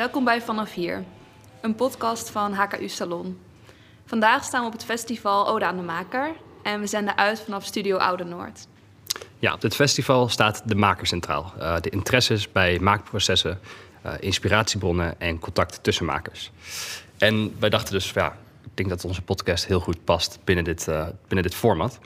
Welkom bij Vanaf Hier, een podcast van HKU Salon. Vandaag staan we op het festival Ode aan de Maker en we zenden uit vanaf Studio Oude Noord. Ja, op dit festival staat de maker centraal. Uh, de interesses bij maakprocessen, uh, inspiratiebronnen en contacten tussen makers. En wij dachten dus, ja, denk dat onze podcast heel goed past binnen dit, uh, binnen dit format.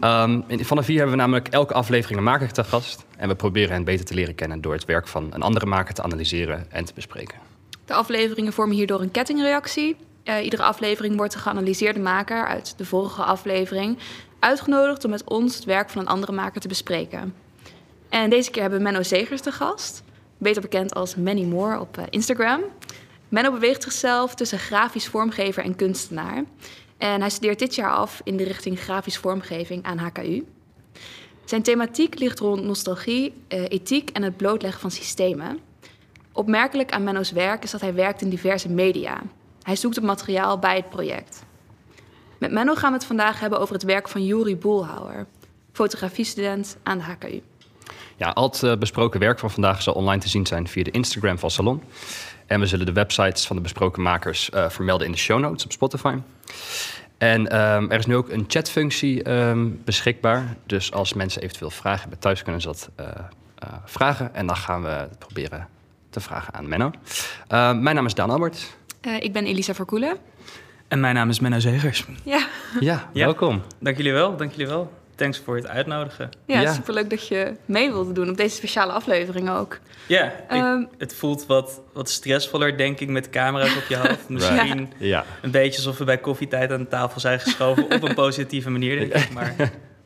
Um, vanaf hier hebben we namelijk elke aflevering een maker te gast. En we proberen hen beter te leren kennen door het werk van een andere maker te analyseren en te bespreken. De afleveringen vormen hierdoor een kettingreactie. Uh, iedere aflevering wordt de geanalyseerde maker uit de vorige aflevering uitgenodigd om met ons het werk van een andere maker te bespreken. En deze keer hebben we Menno Zegers te gast, beter bekend als Manny Moore op uh, Instagram. Menno beweegt zichzelf tussen grafisch vormgever en kunstenaar. En hij studeert dit jaar af in de richting grafisch vormgeving aan HKU. Zijn thematiek ligt rond nostalgie, uh, ethiek en het blootleggen van systemen. Opmerkelijk aan Menno's werk is dat hij werkt in diverse media. Hij zoekt het materiaal bij het project. Met Menno gaan we het vandaag hebben over het werk van Juri Boelhouwer, fotografiestudent aan de HKU. Ja, al het uh, besproken werk van vandaag zal online te zien zijn via de Instagram van Salon. En we zullen de websites van de besproken makers uh, vermelden in de show notes op Spotify. En um, er is nu ook een chatfunctie um, beschikbaar. Dus als mensen eventueel vragen hebben thuis, kunnen ze dat uh, uh, vragen. En dan gaan we het proberen te vragen aan Menno. Uh, mijn naam is Daan Albert. ik ben Elisa Verkoelen. En mijn naam is Menno Zegers. Ja. Ja, welkom. Dank jullie wel, dank jullie wel. Thanks voor het uitnodigen. Ja, ja. superleuk dat je mee wilde doen op deze speciale aflevering ook. Ja, um, ik, het voelt wat, wat stressvoller, denk ik, met camera's op je hoofd. Misschien ja. een beetje alsof we bij koffietijd aan de tafel zijn geschoven. op een positieve manier, denk ik. Maar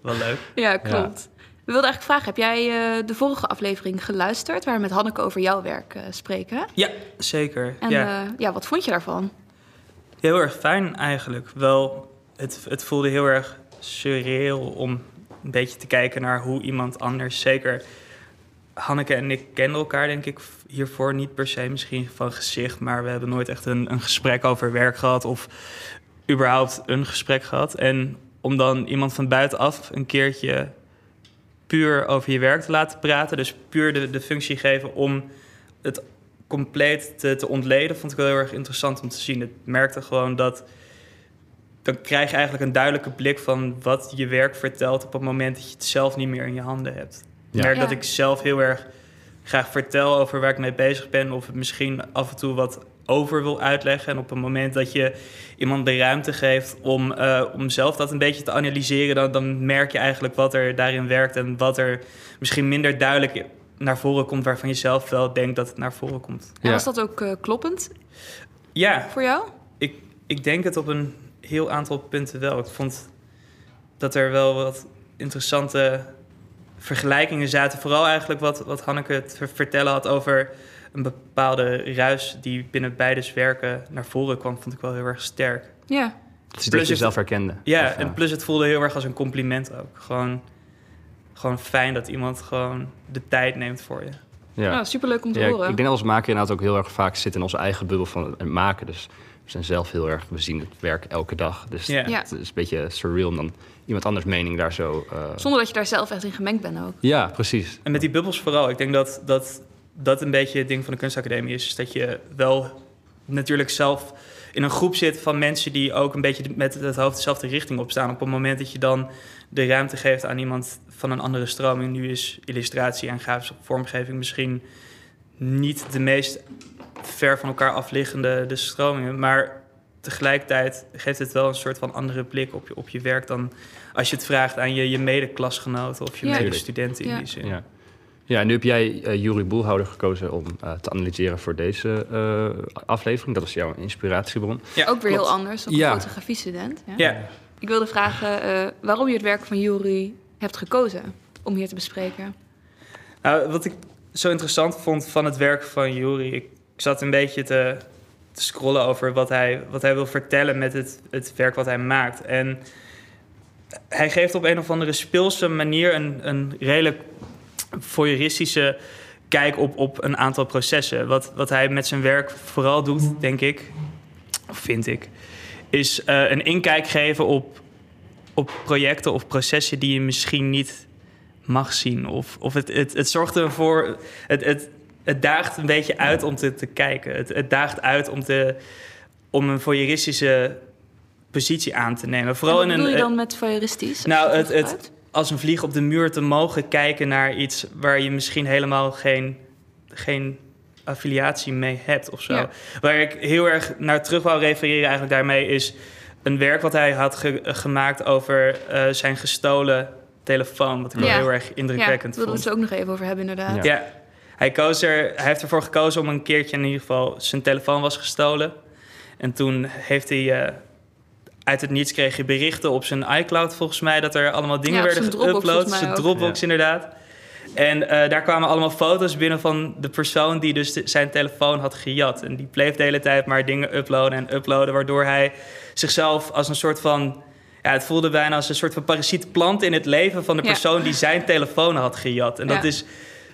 wel leuk. Ja, klopt. Ja. We wilden eigenlijk vragen, heb jij uh, de vorige aflevering geluisterd... waar we met Hanneke over jouw werk uh, spreken? Ja, zeker. En ja. Uh, ja, wat vond je daarvan? Heel erg fijn eigenlijk. Wel, het, het voelde heel erg surreal om een beetje te kijken naar hoe iemand anders, zeker Hanneke en ik kenden elkaar denk ik hiervoor niet per se misschien van gezicht, maar we hebben nooit echt een, een gesprek over werk gehad of überhaupt een gesprek gehad. En om dan iemand van buitenaf een keertje puur over je werk te laten praten, dus puur de, de functie geven om het compleet te, te ontleden, vond ik wel heel erg interessant om te zien. Het merkte gewoon dat dan krijg je eigenlijk een duidelijke blik van wat je werk vertelt op het moment dat je het zelf niet meer in je handen hebt. Ja. Ik merk ja. dat ik zelf heel erg graag vertel over waar ik mee bezig ben, of het misschien af en toe wat over wil uitleggen. En op het moment dat je iemand de ruimte geeft om, uh, om zelf dat een beetje te analyseren, dan, dan merk je eigenlijk wat er daarin werkt en wat er misschien minder duidelijk naar voren komt, waarvan je zelf wel denkt dat het naar voren komt. Ja. Was dat ook uh, kloppend? Ja. Voor jou? Ik, ik denk het op een heel aantal punten wel. Ik vond dat er wel wat interessante vergelijkingen zaten. Vooral eigenlijk wat, wat Hanneke te vertellen had over een bepaalde ruis die binnen beide werken naar voren kwam, vond ik wel heel erg sterk. Ja. Dus dat je zelf herkende. Ja, of, en plus het voelde heel erg als een compliment ook. Gewoon, gewoon fijn dat iemand gewoon de tijd neemt voor je. Ja, ja superleuk om te ja, horen. Ik denk dat als maker inderdaad ook heel erg vaak zit in onze eigen bubbel van het maken. Dus zijn zelf heel erg, we zien het werk elke dag. Dus Ja. Ja. het is een beetje surreal om dan iemand anders mening daar zo... uh, Zonder dat je daar zelf echt in gemengd bent ook. Ja, precies. En met die bubbels vooral. Ik denk dat dat, dat een beetje het ding van de kunstacademie is. is dat je wel natuurlijk zelf in een groep zit van mensen die ook een beetje met het hoofd dezelfde richting opstaan. Op het moment dat je dan de ruimte geeft aan iemand van een andere stroming. Nu is illustratie en grafische vormgeving misschien niet de meest ver van elkaar afliggende de stromingen. Maar tegelijkertijd geeft het wel een soort van andere blik op je, op je werk dan als je het vraagt aan je, je medeklasgenoten of je Ja. medestudenten in Ja. die zin. Ja. Ja, en nu heb jij uh, Jury Boelhouder gekozen om uh, te analyseren voor deze uh, aflevering. Dat was jouw inspiratiebron. Ja, ook weer klopt. heel anders, ook Ja. een fotografiestudent. Ja. Ja, Ik wilde vragen eh, waarom je het werk van Jury hebt gekozen om hier te bespreken. Nou, wat ik zo interessant vond van het werk van Juri, ik zat een beetje te, te scrollen over wat hij, wat hij wil vertellen met het, het werk wat hij maakt. En hij geeft op een of andere speelse manier een, een redelijk voyeuristische kijk op, op een aantal processen. Wat, wat hij met zijn werk vooral doet, denk ik, of vind ik, is eh, een inkijk geven op, op projecten of processen die je misschien niet mag zien. Of, of het, het, het zorgt ervoor. Het, het, het daagt een beetje uit om te, te kijken. Het, het daagt uit om, te, om een voyeuristische positie aan te nemen. Vooral en in wat een. bedoel je dan met voyeuristisch? Nou, het- het- als een vlieg op de muur te mogen kijken naar iets waar je misschien helemaal geen, geen affiliatie mee hebt of zo. Ja. Waar ik heel erg naar terug wou refereren eigenlijk daarmee is een werk wat hij had ge- gemaakt over eh, zijn gestolen telefoon. Wat ik wel heel erg Ja, indrukwekkend daar wilden we vond. het ook nog even over hebben, inderdaad. Ja. Hij, koos er, hij heeft ervoor gekozen om een keertje in ieder geval zijn telefoon was gestolen. En toen heeft hij eh, uit het niets kreeg je berichten op zijn iCloud volgens mij dat er allemaal dingen Ja, werden geüpload. Zijn ook. Dropbox Ja. inderdaad. En eh, daar kwamen allemaal foto's binnen van de persoon die dus de- zijn telefoon had gejat. En die bleef de hele tijd maar dingen uploaden en uploaden, waardoor hij zichzelf als een soort van... Ja, het voelde bijna als een soort van parasiet plant in het leven van de Ja. persoon die zijn telefoon had gejat. En dat is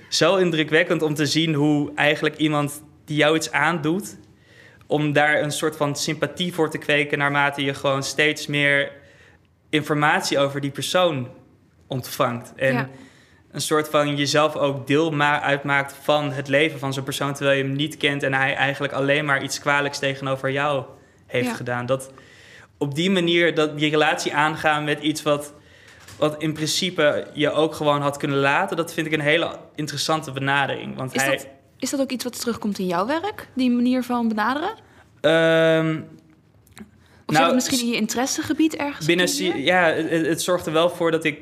zo indrukwekkend om te zien hoe eigenlijk iemand die jou iets aandoet, om daar een soort van sympathie voor te kweken naarmate je gewoon steeds meer informatie over die persoon ontvangt. En Ja. een soort van jezelf ook deel ma- uitmaakt van het leven van zo'n persoon terwijl je hem niet kent en hij eigenlijk alleen maar iets kwalijks tegenover jou heeft Ja. gedaan. Dat op die manier dat die relatie aangaan met iets wat, wat in principe je ook gewoon had kunnen laten, dat vind ik een hele interessante benadering. Want Is hij, dat, is dat ook iets wat terugkomt in jouw werk? Die manier van benaderen? Ehm, Of Nou, misschien in je interessegebied ergens? binnen, ja, het, het zorgt er wel voor dat ik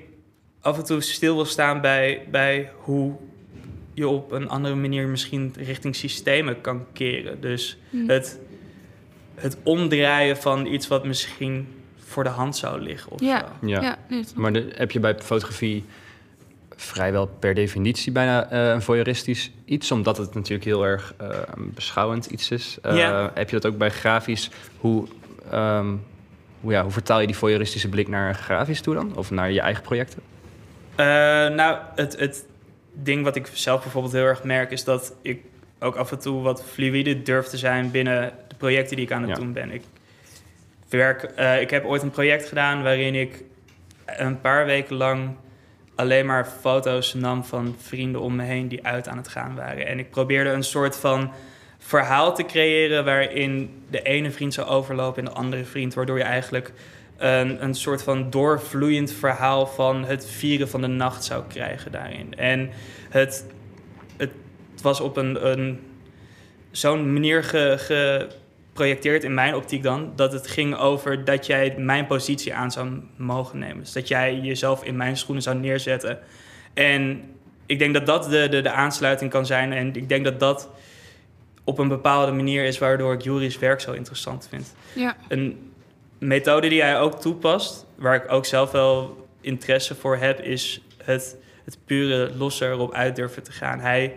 af en toe stil wil staan bij, bij hoe je op een andere manier misschien richting systemen kan keren. Dus Hm. het, het omdraaien van iets wat misschien voor de hand zou liggen. Of Ja. zo. Ja. Ja, nee, Maar de- heb je bij fotografie vrijwel per definitie bijna eh, een voyeuristisch iets, omdat het natuurlijk heel erg eh, beschouwend iets is. Eh, Ja. Heb je dat ook bij grafisch? Hoe, ehm, hoe, ja, hoe vertaal je die voyeuristische blik naar grafisch toe dan? Of naar je eigen projecten? Eh, nou, het, het ding wat ik zelf bijvoorbeeld heel erg merk... is dat ik ook af en toe wat fluïde durf te zijn... binnen de projecten die ik aan het Ja. doen ben. Ik, werk, eh, ik heb ooit een project gedaan waarin ik een paar weken lang... alleen maar foto's nam van vrienden om me heen die uit aan het gaan waren. En ik probeerde een soort van verhaal te creëren... waarin de ene vriend zou overlopen en de andere vriend... waardoor je eigenlijk een, een soort van doorvloeiend verhaal van het vieren van de nacht zou krijgen daarin. En het, het was op een, een zo'n manier ge, geprojecteerd in mijn optiek dan, dat het ging over dat jij mijn positie aan zou mogen nemen. Dus dat jij jezelf in mijn schoenen zou neerzetten. En ik denk dat dat de, de, de aansluiting kan zijn. En ik denk dat dat op een bepaalde manier is waardoor ik Juris werk zo interessant vind ja. een methode die hij ook toepast, waar ik ook zelf wel interesse voor heb, is het, het pure losse erop uit durven te gaan. Hij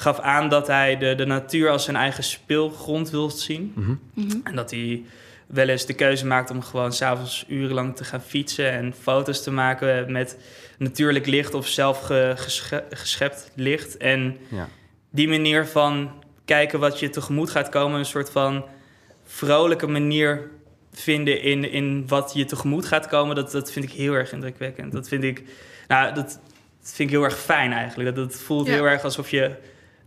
gaf aan dat hij de, de natuur als zijn eigen speelgrond wil zien. Mhm. Mhm. En dat hij wel eens de keuze maakt om gewoon s'avonds urenlang te gaan fietsen en foto's te maken met natuurlijk licht of zelf ge- gesche- geschept licht. En Ja. die manier van kijken wat je tegemoet gaat komen, een soort van vrolijke manier vinden in, in wat je tegemoet gaat komen, dat, dat vind ik heel erg indrukwekkend. Dat vind ik, nou, dat, dat vind ik heel erg fijn eigenlijk. Dat, dat voelt Ja. heel erg alsof je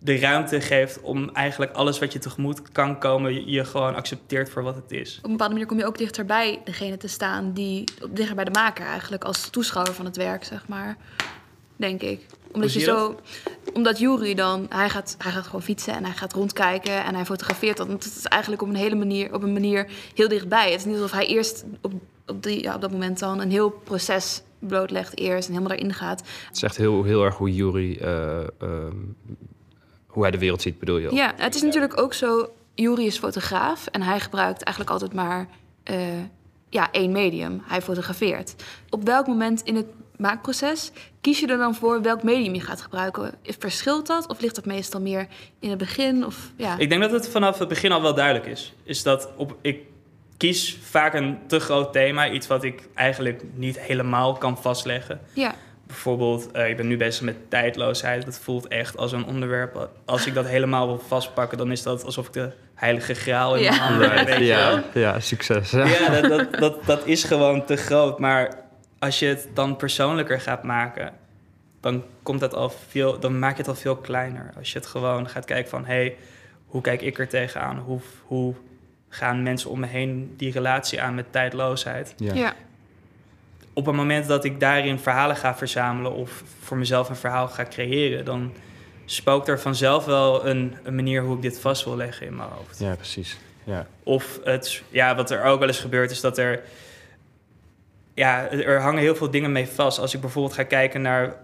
de ruimte geeft om eigenlijk alles wat je tegemoet kan komen, je, gewoon accepteert voor wat het is. Op een bepaalde manier kom je ook dichter bij degene te staan die dichter bij de maker eigenlijk als toeschouwer van het werk, zeg maar. Denk ik. Omdat zie je, je zo, omdat Jury dan, hij gaat, hij gaat gewoon fietsen en hij gaat rondkijken en hij fotografeert dat. Want het is eigenlijk op een hele manier, op een manier heel dichtbij. Het is niet alsof hij eerst op, op, die, ja, op dat moment dan een heel proces blootlegt eerst en helemaal daarin gaat. Het is echt heel, heel erg hoe Jury, hoe hij de wereld ziet, bedoel je? Ja, het is natuurlijk ook zo. Juri is fotograaf en hij gebruikt eigenlijk altijd maar eh, ja, één medium. Hij fotografeert. Op welk moment in het maakproces kies je er dan voor welk medium je gaat gebruiken? Verschilt dat of ligt dat meestal meer in het begin? Of, ja. Ik denk dat het vanaf het begin al wel duidelijk is. Is dat op, ik kies vaak een te groot thema, iets wat ik eigenlijk niet helemaal kan vastleggen. ja, Bijvoorbeeld, eh, ik ben nu bezig met tijdloosheid. Dat voelt echt als een onderwerp. Als ik dat helemaal wil vastpakken, dan is dat alsof ik de heilige graal in Ja. mijn handen heb. Right, ja, ja, succes. Ja, dat, dat, dat, dat is gewoon te groot. Maar als je het dan persoonlijker gaat maken, dan, komt dat al veel, dan maak je het al veel kleiner. Als je het gewoon gaat kijken van... hé, hey, hoe kijk ik er tegenaan? Hoe, hoe gaan mensen om me heen die relatie aan met tijdloosheid? Ja. ja. Op het moment dat ik daarin verhalen ga verzamelen... of voor mezelf een verhaal ga creëren... dan spookt er vanzelf wel een, een manier hoe ik dit vast wil leggen in mijn hoofd. Ja, precies. Ja. Of het, ja, wat er ook wel eens gebeurt, is dat er. Ja, er hangen heel veel dingen mee vast. Als ik bijvoorbeeld ga kijken naar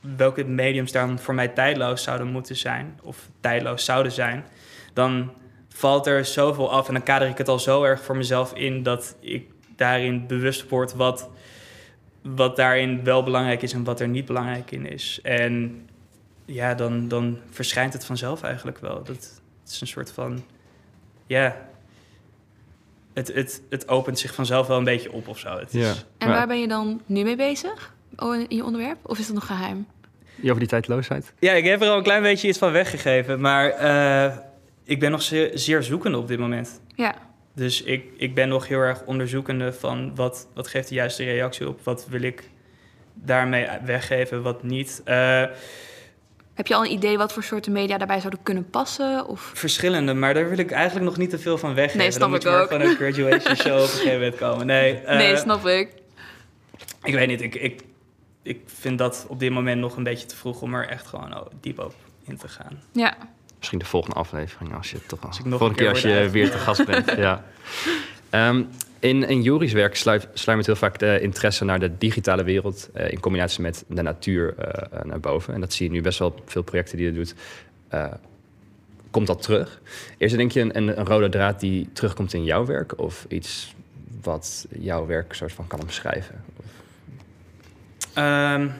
welke mediums dan voor mij tijdloos zouden moeten zijn, of tijdloos zouden zijn, dan valt er zoveel af en dan kader ik het al zo erg voor mezelf in dat ik daarin bewust word wat, wat daarin wel belangrijk is en wat er niet belangrijk in is. En ja, dan, dan verschijnt het vanzelf eigenlijk wel. Dat, het is een soort van, ja, het, het, het opent zich vanzelf wel een beetje op of zo. Het ja. Is, en waar ben je dan nu mee bezig oh, in je onderwerp? Of is dat nog geheim? Je over die tijdloosheid? Ja, ik heb er al een klein beetje iets van weggegeven. Maar uh, ik ben nog zeer, zeer zoekende op dit moment. Ja. Dus ik, ik ben nog heel erg onderzoekende van wat, wat geeft de juiste reactie op? Wat wil ik daarmee weggeven, wat niet? Uh, heb je al een idee wat voor soorten media daarbij zouden kunnen passen? Of? Verschillende, maar daar wil ik eigenlijk nog niet te veel van weggeven. Nee, snap Dan ik ook. van een graduation show op een gegeven moment komen. Nee, uh, nee snap ik. Ik weet niet, ik, ik, ik vind dat op dit moment nog een beetje te vroeg om er echt gewoon diep op in te gaan. Ja. Misschien de volgende aflevering als je toch als ik nog volgende keer, als je weer te gast bent. ja. Um, in, in Joris werk sluimert heel vaak de interesse naar de digitale wereld uh, in combinatie met de natuur uh, naar boven. En dat zie je nu best wel veel projecten die je doet. Uh, komt dat terug? Is er denk je een, een, rode draad die terugkomt in jouw werk? Of iets wat jouw werk soort van kan omschrijven? Um,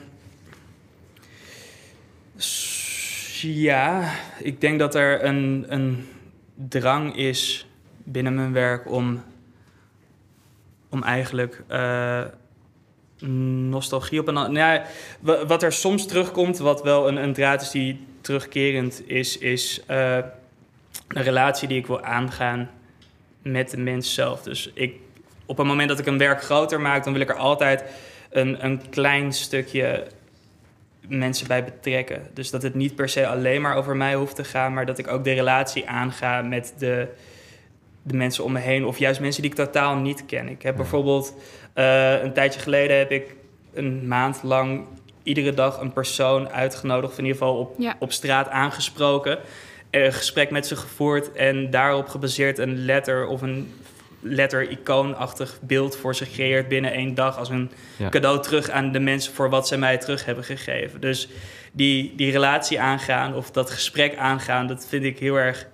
ja, ik denk dat er een, een drang is binnen mijn werk om om eigenlijk uh, nostalgie op een... Nou ja, wat er soms terugkomt, wat wel een, een draad is die terugkerend is, is uh, een relatie die ik wil aangaan met de mens zelf. Dus ik, op het moment dat ik een werk groter maak, dan wil ik er altijd een, een klein stukje mensen bij betrekken. Dus dat het niet per se alleen maar over mij hoeft te gaan, maar dat ik ook de relatie aanga met de, de mensen om me heen, of juist mensen die ik totaal niet ken. Ik heb bijvoorbeeld uh, een tijdje geleden heb ik een maand lang iedere dag een persoon uitgenodigd, of in ieder geval op, op straat aangesproken, een gesprek met ze gevoerd en daarop gebaseerd een letter of een letter-icoonachtig beeld voor ze gecreëerd binnen één dag als een cadeau terug aan de mensen voor wat ze mij terug hebben gegeven. Dus die, die relatie aangaan of dat gesprek aangaan, dat vind ik heel erg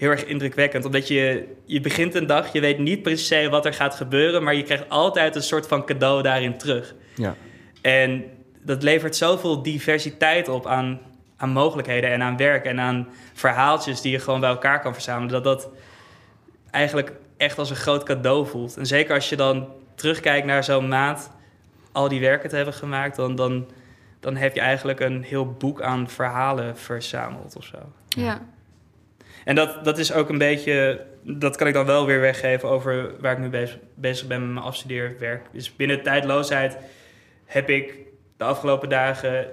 heel erg indrukwekkend. Omdat je, je begint een dag, je weet niet precies wat er gaat gebeuren, maar je krijgt altijd een soort van cadeau daarin terug. Ja. En dat levert zoveel diversiteit op aan, aan mogelijkheden en aan werk en aan verhaaltjes die je gewoon bij elkaar kan verzamelen. Dat dat eigenlijk echt als een groot cadeau voelt. En zeker als je dan terugkijkt naar zo'n maand, al die werken te hebben gemaakt, dan, dan, dan heb je eigenlijk een heel boek aan verhalen verzameld of zo. Ja. En dat, dat is ook een beetje, dat kan ik dan wel weer weggeven over waar ik nu bezig, bezig ben met mijn afstudeerwerk. Dus binnen tijdloosheid heb ik de afgelopen dagen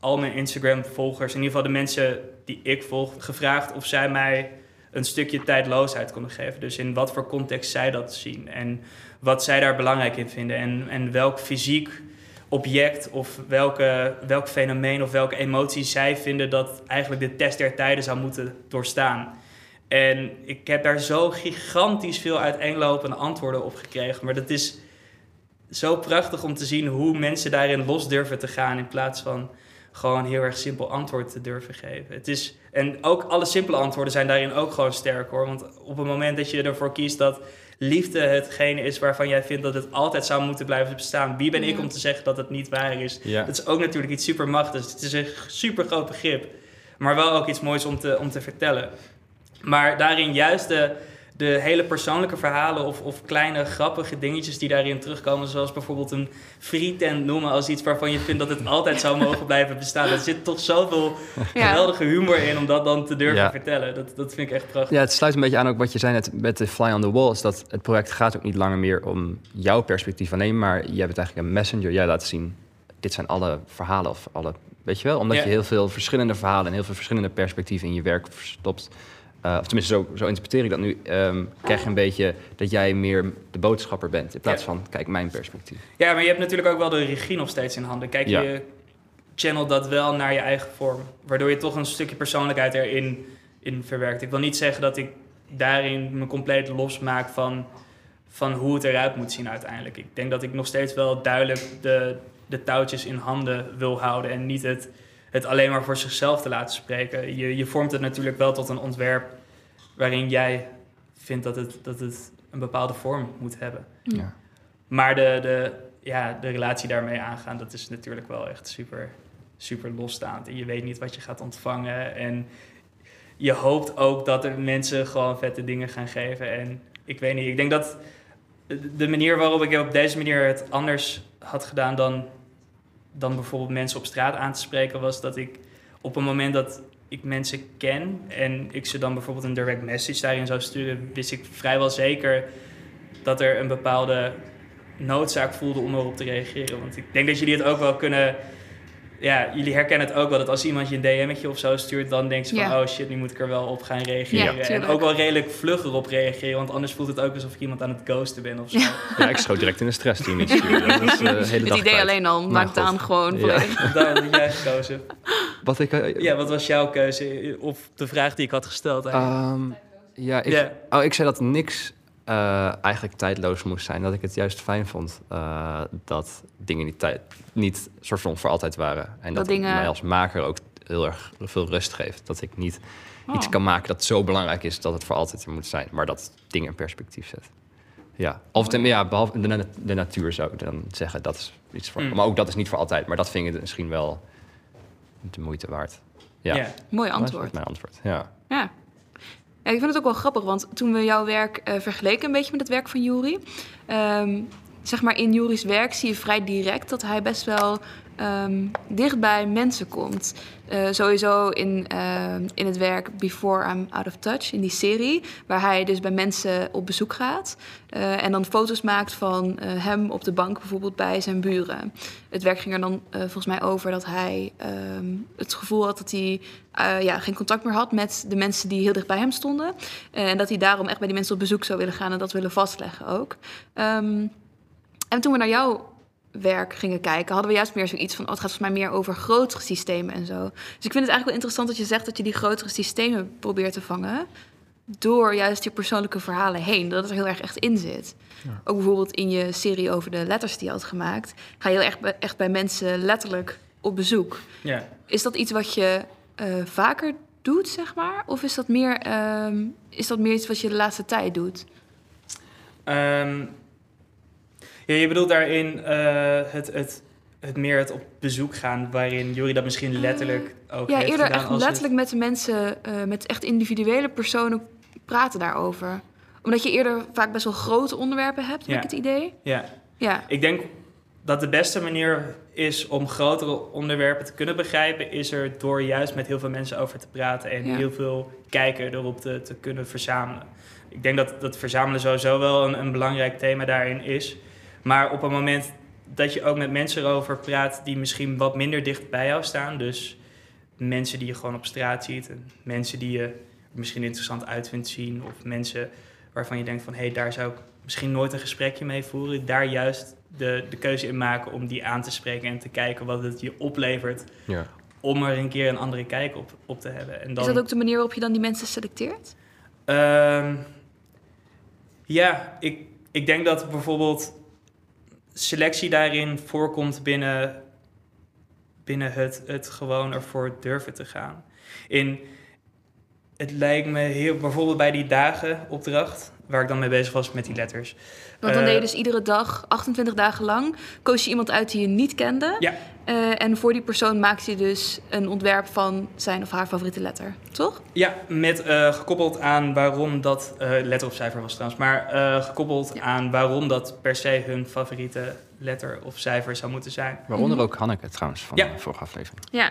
al mijn Instagram-volgers, in ieder geval de mensen die ik volg, gevraagd of zij mij een stukje tijdloosheid konden geven. Dus in wat voor context zij dat zien en wat zij daar belangrijk in vinden en, en welk fysiek object of welke, welk fenomeen of welke emotie zij vinden dat eigenlijk de test der tijden zou moeten doorstaan. En ik heb daar zo gigantisch veel uiteenlopende antwoorden op gekregen. Maar dat is zo prachtig om te zien hoe mensen daarin los durven te gaan in plaats van gewoon heel erg simpel antwoord te durven geven. Het is, en ook alle simpele antwoorden zijn daarin ook gewoon sterk hoor. Want op het moment dat je ervoor kiest dat liefde hetgene is waarvan jij vindt dat het altijd zou moeten blijven bestaan. Wie ben ik om te zeggen dat het niet waar is? Ja. Dat is ook natuurlijk iets super machtigs. Het is een super groot begrip. Maar wel ook iets moois om te, om te vertellen. Maar daarin juist de, de hele persoonlijke verhalen of, of kleine grappige dingetjes die daarin terugkomen. Zoals bijvoorbeeld een frietent noemen als iets waarvan je vindt dat het altijd zou mogen blijven bestaan. Er zit toch zoveel geweldige humor in om dat dan te durven vertellen. Dat, dat vind ik echt prachtig. Ja, het sluit een beetje aan ook wat je zei net met de Fly on the Wall. Is dat het project gaat ook niet langer meer om jouw perspectief alleen, maar jij bent eigenlijk een messenger. Jij laat zien dit zijn alle verhalen of alle, weet je wel, omdat Ja. je heel veel verschillende verhalen en heel veel verschillende perspectieven in je werk verstopt. Eh, of tenminste, zo, zo interpreteer ik dat nu. ehm, krijg je een beetje dat jij meer de boodschapper bent in plaats Ja. van, kijk, mijn perspectief. Ja, maar je hebt natuurlijk ook wel de regie nog steeds in handen. Kijk, Ja. je channelt dat wel naar je eigen vorm. Waardoor je toch een stukje persoonlijkheid erin in verwerkt. Ik wil niet zeggen dat ik daarin me compleet losmaak van, van hoe het eruit moet zien uiteindelijk. Ik denk dat ik nog steeds wel duidelijk de, de touwtjes in handen wil houden. En niet het, het alleen maar voor zichzelf te laten spreken. Je, je vormt het natuurlijk wel tot een ontwerp waarin jij vindt dat het, dat het een bepaalde vorm moet hebben. Ja. Maar de, de, ja, de relatie daarmee aangaan, dat is natuurlijk wel echt super, super losstaand. En je weet niet wat je gaat ontvangen. En je hoopt ook dat er mensen gewoon vette dingen gaan geven. En ik weet niet, ik denk dat de- de manier waarop ik op deze manier het anders had gedaan dan, dan bijvoorbeeld mensen op straat aan te spreken, was dat ik op een moment dat ik mensen ken en ik ze dan bijvoorbeeld een direct message daarin zou sturen, wist ik vrijwel zeker dat er een bepaalde noodzaak voelde om erop te reageren. Want ik denk dat jullie het ook wel kunnen. Ja, jullie herkennen het ook wel dat als iemand je een DM'tje of zo stuurt, dan denk je van Ja. oh shit, nu moet ik er wel op gaan reageren. Ja, en ook wel redelijk vlug erop reageren, want anders voelt het ook alsof ik iemand aan het ghosten ben of zo. Ja, ik schoot direct in de stress toen je iets stuurde. Dat is, eh, de hele Het idee kwijt. alleen al maakt aan gewoon Ja. Dan had jij gekozen. Wat ik... eh, Ja, wat was jouw keuze? Of de vraag die ik had gesteld eigenlijk? Ehm, ja, ik, Ja. oh, ik zei dat niks eh, eigenlijk tijdloos moest zijn. Dat ik het juist fijn vond eh, dat dingen niet, tijd, niet soort van voor altijd waren. En dat, Dat dingen- mij als maker ook heel erg veel rust geeft. Dat ik niet iets Oh. kan maken dat zo belangrijk is dat het voor altijd er moet zijn. Maar dat het dingen in perspectief zet. Ja, of ten, ja, behalve de, na- de natuur zou ik dan zeggen. Dat is iets voor, Mm. Maar ook dat is niet voor altijd. Maar dat vind ik misschien wel de moeite waard. Ja, Ja. Mooi dat is antwoord. mijn antwoord. Ja. Ja. Ja, ik vind het ook wel grappig, want toen we jouw werk eh, vergeleken een beetje met het werk van Juri, ehm, zeg maar in Juri's werk zie je vrij direct dat hij best wel ehm, dicht bij mensen komt. Eh, sowieso in, ehm, in het werk Before I'm Out of Touch, in die serie, waar hij dus bij mensen op bezoek gaat eh, en dan foto's maakt van eh, hem op de bank bijvoorbeeld bij zijn buren. Het werk ging er dan volgens mij over dat hij ehm, het gevoel had dat hij ja, geen contact meer had met de mensen die heel dicht bij hem stonden. En dat hij daarom echt bij die mensen op bezoek zou willen gaan en dat willen vastleggen ook. En toen we naar jouw werk gingen kijken, hadden we juist meer zoiets van: oh, het gaat volgens mij meer over grotere systemen en zo. Dus ik vind het eigenlijk wel interessant dat je zegt dat je die grotere systemen probeert te vangen. Door juist je persoonlijke verhalen heen. Dat het er heel erg echt in zit. Ook bijvoorbeeld in je serie over de letters die je had gemaakt. Ga je heel erg bij, echt bij mensen letterlijk op bezoek. Ja. Is dat iets wat je eh, vaker doet, zeg maar? Of is dat, meer, ehm, is dat meer iets wat je de laatste tijd doet? Ehm, ja, je bedoelt daarin eh, het, het, het meer het op bezoek gaan, waarin Jury dat misschien letterlijk ook ja, heeft eerder gedaan echt als het- letterlijk met de mensen, eh, met echt individuele personen praten daarover. Omdat je eerder vaak best wel grote onderwerpen hebt, heb Ja. ik het idee. Ja, Ja, ik denk dat de beste manier is om grotere onderwerpen te kunnen begrijpen, is er door juist met heel veel mensen over te praten en Ja. heel veel kijken erop te, te kunnen verzamelen. Ik denk dat, dat verzamelen sowieso wel een, een belangrijk thema daarin is. Maar op het moment dat je ook met mensen erover praat die misschien wat minder dicht bij jou staan, dus mensen die je gewoon op straat ziet, en mensen die je misschien interessant uit vindt zien, of mensen waarvan je denkt van hé, hey, daar zou ik misschien nooit een gesprekje mee voeren, daar juist de, de keuze in maken om die aan te spreken en te kijken wat het je oplevert Ja. om er een keer een andere kijk op, op te hebben. En dan, Is dat ook de manier waarop je dan die mensen selecteert? Ehm, ja, ik, ik denk dat bijvoorbeeld selectie daarin voorkomt binnen, binnen het, het gewoon ervoor durven te gaan. In, het lijkt me heel, bijvoorbeeld bij die dagenopdracht, waar ik dan mee bezig was met die letters. Want dan Eh, deed je dus iedere dag, 28 dagen lang, koos je iemand uit die je niet kende. Ja. Eh, en voor die persoon maakte je dus een ontwerp van zijn of haar favoriete letter, toch? Ja, met eh, gekoppeld aan waarom dat, eh letter of cijfer was trouwens, maar eh, gekoppeld Ja. aan waarom dat per se hun favoriete letter of cijfer zou moeten zijn. Waaronder ook Hanneke trouwens van Ja. de vorige aflevering. Ja,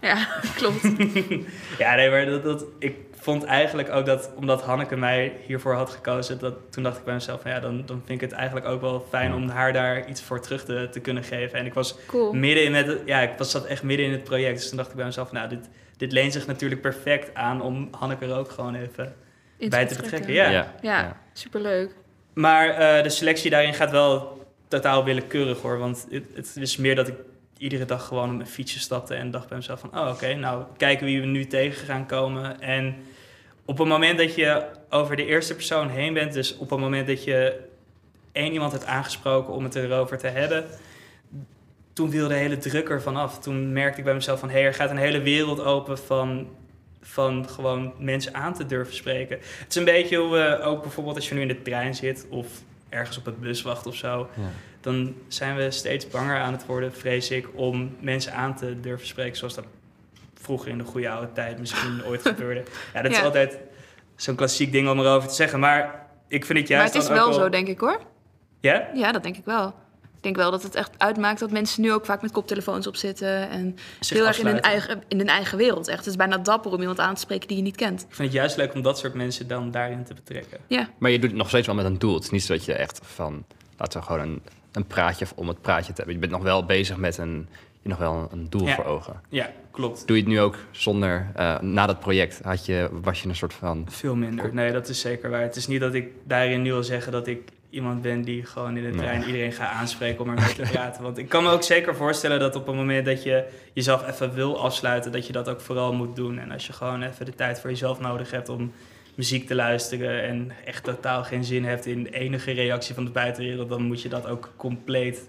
ja klopt. Ja, nee, maar dat, dat, ik vond eigenlijk ook dat, omdat Hanneke mij hiervoor had gekozen, dat, toen dacht ik bij mezelf van ja, dan, dan vind ik het eigenlijk ook wel fijn Ja. om haar daar iets voor terug te, te kunnen geven. En ik was Cool. midden in het, ja, ik was zat echt midden in het project, dus toen dacht ik bij mezelf, nou, dit, dit leent zich natuurlijk perfect aan om Hanneke er ook gewoon even bij te betrekken. Ja. Ja. Ja, superleuk. Maar eh, de selectie daarin gaat wel totaal willekeurig hoor. Want het, het is meer dat ik iedere dag gewoon op mijn fietsje stapte en dacht bij mezelf van... Oh, oké, nou kijken wie we nu tegen gaan komen. En op het moment dat je over de eerste persoon heen bent... dus op het moment dat je één iemand hebt aangesproken om het erover te hebben... toen viel de hele druk ervan af. Toen merkte ik bij mezelf van... hé, hey, er gaat een hele wereld open van van gewoon mensen aan te durven spreken. Het is een beetje hoe we ook bijvoorbeeld als je nu in de trein zit of ergens op het bus wacht of zo, Ja. Dan zijn we steeds banger aan het worden, vrees ik, om mensen aan te durven spreken zoals dat vroeger in de goede oude tijd misschien ooit gebeurde. Ja, dat is altijd zo'n klassiek ding om erover te zeggen, maar ik vind het Maar juist het is wel zo, denk ik hoor. Ja? Ja, dat denk ik wel. Ik denk wel dat het echt uitmaakt dat mensen nu ook vaak met koptelefoons op zitten. En Zich heel erg in hun, eigen, in hun eigen wereld. Echt. Het is bijna dapper om iemand aan te spreken die je niet kent. Ik vind het juist leuk om dat soort mensen dan daarin te betrekken. Ja, Maar je doet het nog steeds wel met een doel. Het is niet zo dat je echt van, laten we gewoon een, een praatje om het praatje te hebben. Je bent nog wel bezig met een, je nog wel een doel Ja. voor ogen. Ja, klopt. Doe je het nu ook zonder, eh, na dat project had je, was je een soort van... Veel minder. Nee, dat is zeker waar. Het is niet dat ik daarin nu wil zeggen dat ik iemand ben die gewoon in de Nee. trein iedereen gaat aanspreken om ermee te praten. Want ik kan me ook zeker voorstellen dat op het moment dat je jezelf even wil afsluiten, dat je dat ook vooral moet doen. En als je gewoon even de tijd voor jezelf nodig hebt om muziek te luisteren en echt totaal geen zin hebt in enige reactie van de buitenwereld, dan moet je dat ook compleet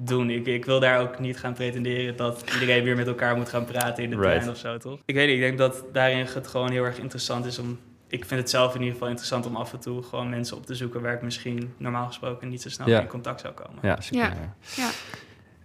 doen. Ik, ik wil daar ook niet gaan pretenderen dat iedereen weer met elkaar moet gaan praten in de Right. trein of zo, toch? Ik weet niet, ik denk dat daarin het gewoon heel erg interessant is om... Ik vind het zelf in ieder geval interessant om af en toe gewoon mensen op te zoeken waar ik misschien normaal gesproken niet zo snel in contact zou komen. Ja, super. Ja. ja. ja.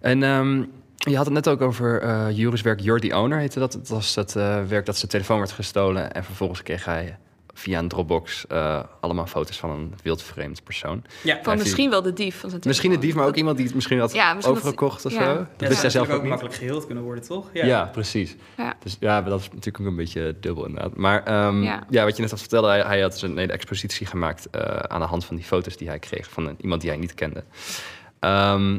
En ehm, je had het net ook over eh Juris werk You're the Owner, heette dat. Het was het eh, werk dat zijn telefoon werd gestolen... en vervolgens kreeg hij via een Dropbox eh, allemaal foto's van een wildvreemd persoon. Ja, Van misschien wel de dief van zijn Misschien de dief, maar ook iemand die het misschien had Ja, misschien dat- overgekocht of ja. zo. Ja, Dat ja, wist hij zelf ook ook niet. makkelijk geheeld kunnen worden, toch? Ja, precies. Ja. Dus ja, dat is natuurlijk ook een beetje dubbel inderdaad. Maar ehm, Ja. ja. wat je net had vertelde, hij, hij had dus een hele expositie gemaakt eh, aan de hand van die foto's die hij kreeg van een- iemand die hij niet kende. Ehm,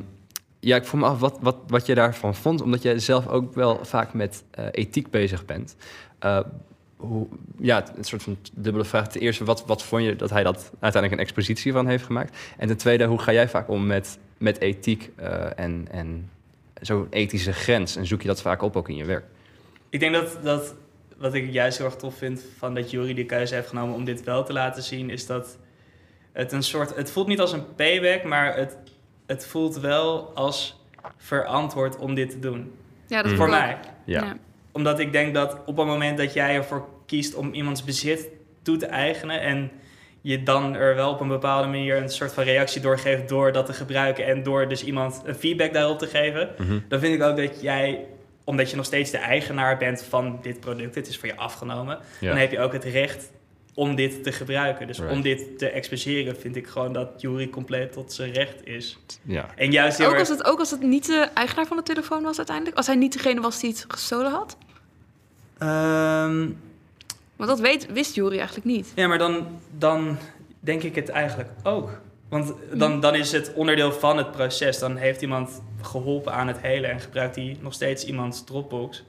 ja, ik vroeg me af wat, wat, wat je daarvan vond, omdat jij zelf ook wel vaak met eh, ethiek bezig bent. Eh, hoe, ja, een soort van dubbele vraag. Ten eerste, wat, wat vond je dat hij dat uiteindelijk een expositie van heeft gemaakt? En ten tweede, hoe ga jij vaak om met, met ethiek eh, en, en zo'n ethische grens? En zoek je dat vaak op ook in je werk? Ik denk dat, dat wat ik juist heel erg tof vind van dat Jury de keuze heeft genomen om dit wel te laten zien, is dat het een soort. Het voelt niet als een payback, maar het, het voelt wel als verantwoord om dit te doen. Ja, dat Mm. Voor mij. Ja. Omdat ik denk dat op het moment dat jij ervoor kiest om iemands bezit toe te eigenen en je dan er wel op een bepaalde manier een soort van reactie doorgeeft door dat te gebruiken en door dus iemand een feedback daarop te geven, Mhm. dan vind ik ook dat jij, omdat je nog steeds de eigenaar bent van dit product, het is voor je afgenomen, Ja. dan heb je ook het recht om dit te gebruiken. Dus Right. om dit te exposeren vind ik gewoon dat Jury compleet tot zijn recht is. ja. En juist Ook, erg... als het, ook als het niet de eigenaar van de telefoon was uiteindelijk. Als hij niet degene was die het gestolen had. Ehm, Want dat weet, wist Jury eigenlijk niet. Ja, maar dan, dan denk ik het eigenlijk ook. Want dan, dan is het onderdeel van het proces. Dan heeft iemand geholpen aan het hele en gebruikt hij nog steeds iemands Dropbox